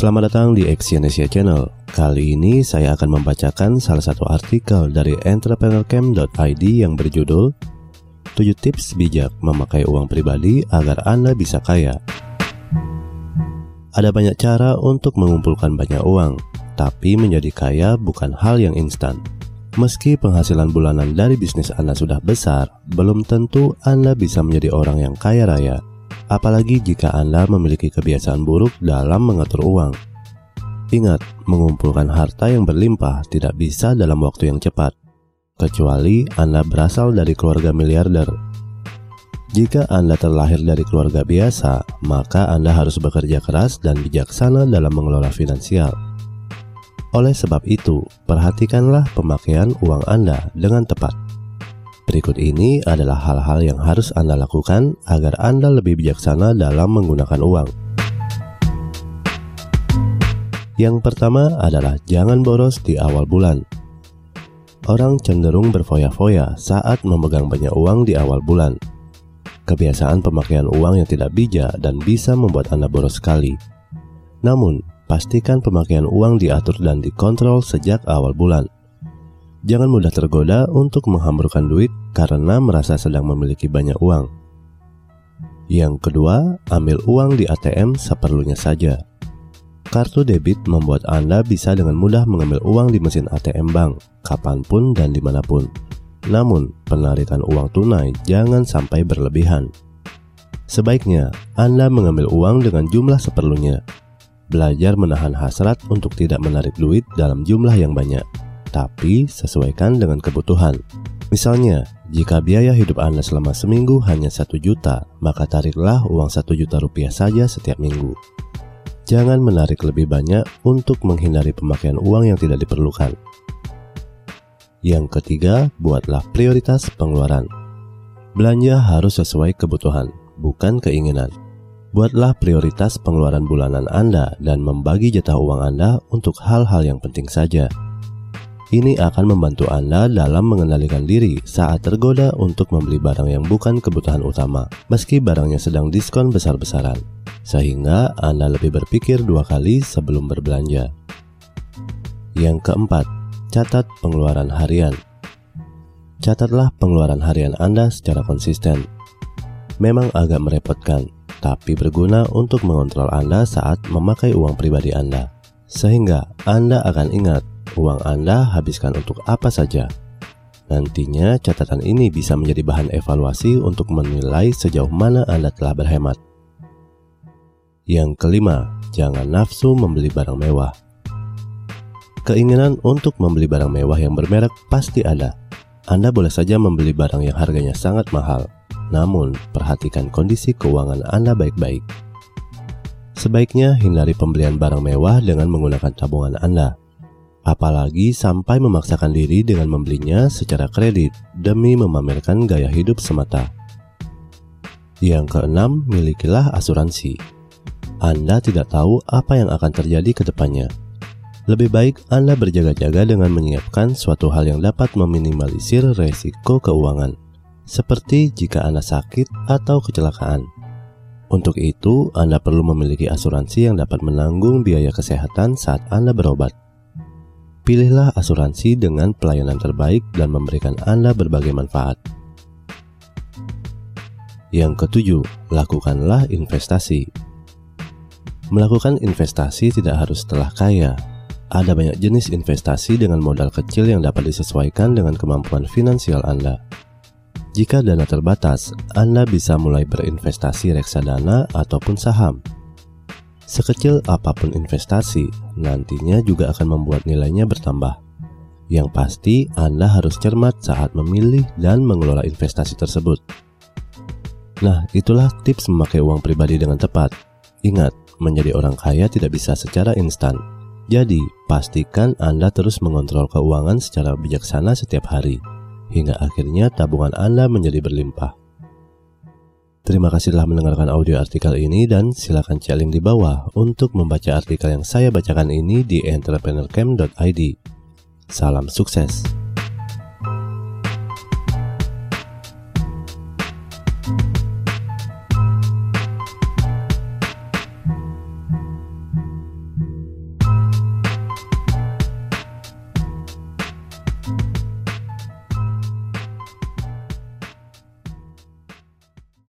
Selamat datang di Exyonesia Channel. Kali ini saya akan membacakan salah satu artikel dari entrepreneurcamp.id yang berjudul 7 tips bijak memakai uang pribadi agar Anda bisa kaya. Ada banyak cara untuk mengumpulkan banyak uang, tapi menjadi kaya bukan hal yang instan. Meski penghasilan bulanan dari bisnis Anda sudah besar, belum tentu Anda bisa menjadi orang yang kaya raya apalagi jika Anda memiliki kebiasaan buruk dalam mengatur uang. Ingat, mengumpulkan harta yang berlimpah tidak bisa dalam waktu yang cepat, kecuali Anda berasal dari keluarga miliarder. Jika Anda terlahir dari keluarga biasa, maka Anda harus bekerja keras dan bijaksana dalam mengelola finansial. Oleh sebab itu, perhatikanlah pemakaian uang Anda dengan tepat. Berikut ini adalah hal-hal yang harus Anda lakukan agar Anda lebih bijaksana dalam menggunakan uang. Yang pertama adalah jangan boros di awal bulan. Orang cenderung berfoya-foya saat memegang banyak uang di awal bulan. Kebiasaan pemakaian uang yang tidak bijak dan bisa membuat Anda boros sekali. Namun, pastikan pemakaian uang diatur dan dikontrol sejak awal bulan. Jangan mudah tergoda untuk menghamburkan duit karena merasa sedang memiliki banyak uang. Yang kedua, ambil uang di ATM seperlunya saja. Kartu debit membuat Anda bisa dengan mudah mengambil uang di mesin ATM bank, kapan pun dan di mana pun. Namun, penarikan uang tunai jangan sampai berlebihan. Sebaiknya, Anda mengambil uang dengan jumlah seperlunya. Belajar menahan hasrat untuk tidak menarik duit dalam jumlah yang banyak tapi sesuaikan dengan kebutuhan. Misalnya, jika biaya hidup Anda selama seminggu hanya satu juta, maka tariklah uang satu juta rupiah saja setiap minggu. Jangan menarik lebih banyak untuk menghindari pemakaian uang yang tidak diperlukan. Yang ketiga, buatlah prioritas pengeluaran. Belanja harus sesuai kebutuhan, bukan keinginan. Buatlah prioritas pengeluaran bulanan Anda dan membagi jatah uang Anda untuk hal-hal yang penting saja. Ini akan membantu Anda dalam mengendalikan diri saat tergoda untuk membeli barang yang bukan kebutuhan utama, meski barangnya sedang diskon besar-besaran, sehingga Anda lebih berpikir dua kali sebelum berbelanja. Yang keempat, catat pengeluaran harian. Catatlah pengeluaran harian Anda secara konsisten. Memang agak merepotkan, tapi berguna untuk mengontrol Anda saat memakai uang pribadi Anda, sehingga Anda akan ingat uang Anda habiskan untuk apa saja. Nantinya catatan ini bisa menjadi bahan evaluasi untuk menilai sejauh mana Anda telah berhemat. Yang kelima, jangan nafsu membeli barang mewah. Keinginan untuk membeli barang mewah yang bermerek pasti ada. Anda boleh saja membeli barang yang harganya sangat mahal, namun perhatikan kondisi keuangan Anda baik-baik. Sebaiknya hindari pembelian barang mewah dengan menggunakan tabungan Anda apalagi sampai memaksakan diri dengan membelinya secara kredit demi memamerkan gaya hidup semata. Yang keenam, milikilah asuransi. Anda tidak tahu apa yang akan terjadi ke depannya. Lebih baik Anda berjaga-jaga dengan menyiapkan suatu hal yang dapat meminimalisir resiko keuangan, seperti jika Anda sakit atau kecelakaan. Untuk itu, Anda perlu memiliki asuransi yang dapat menanggung biaya kesehatan saat Anda berobat. Pilihlah asuransi dengan pelayanan terbaik dan memberikan Anda berbagai manfaat. Yang ketujuh, lakukanlah investasi. Melakukan investasi tidak harus setelah kaya. Ada banyak jenis investasi dengan modal kecil yang dapat disesuaikan dengan kemampuan finansial Anda. Jika dana terbatas, Anda bisa mulai berinvestasi reksadana ataupun saham. Sekecil apa pun investasi, nantinya juga akan membuat nilainya bertambah. Yang pasti, Anda harus cermat saat memilih dan mengelola investasi tersebut. Nah, itulah tips memakai uang pribadi dengan tepat. Ingat, menjadi orang kaya tidak bisa secara instan. Jadi, pastikan Anda terus mengontrol keuangan secara bijaksana setiap hari, hingga akhirnya tabungan Anda menjadi berlimpah. Terima kasih telah mendengarkan audio artikel ini dan silakan cek link di bawah untuk membaca artikel yang saya bacakan ini di entrepreneurcamp.id. Salam sukses.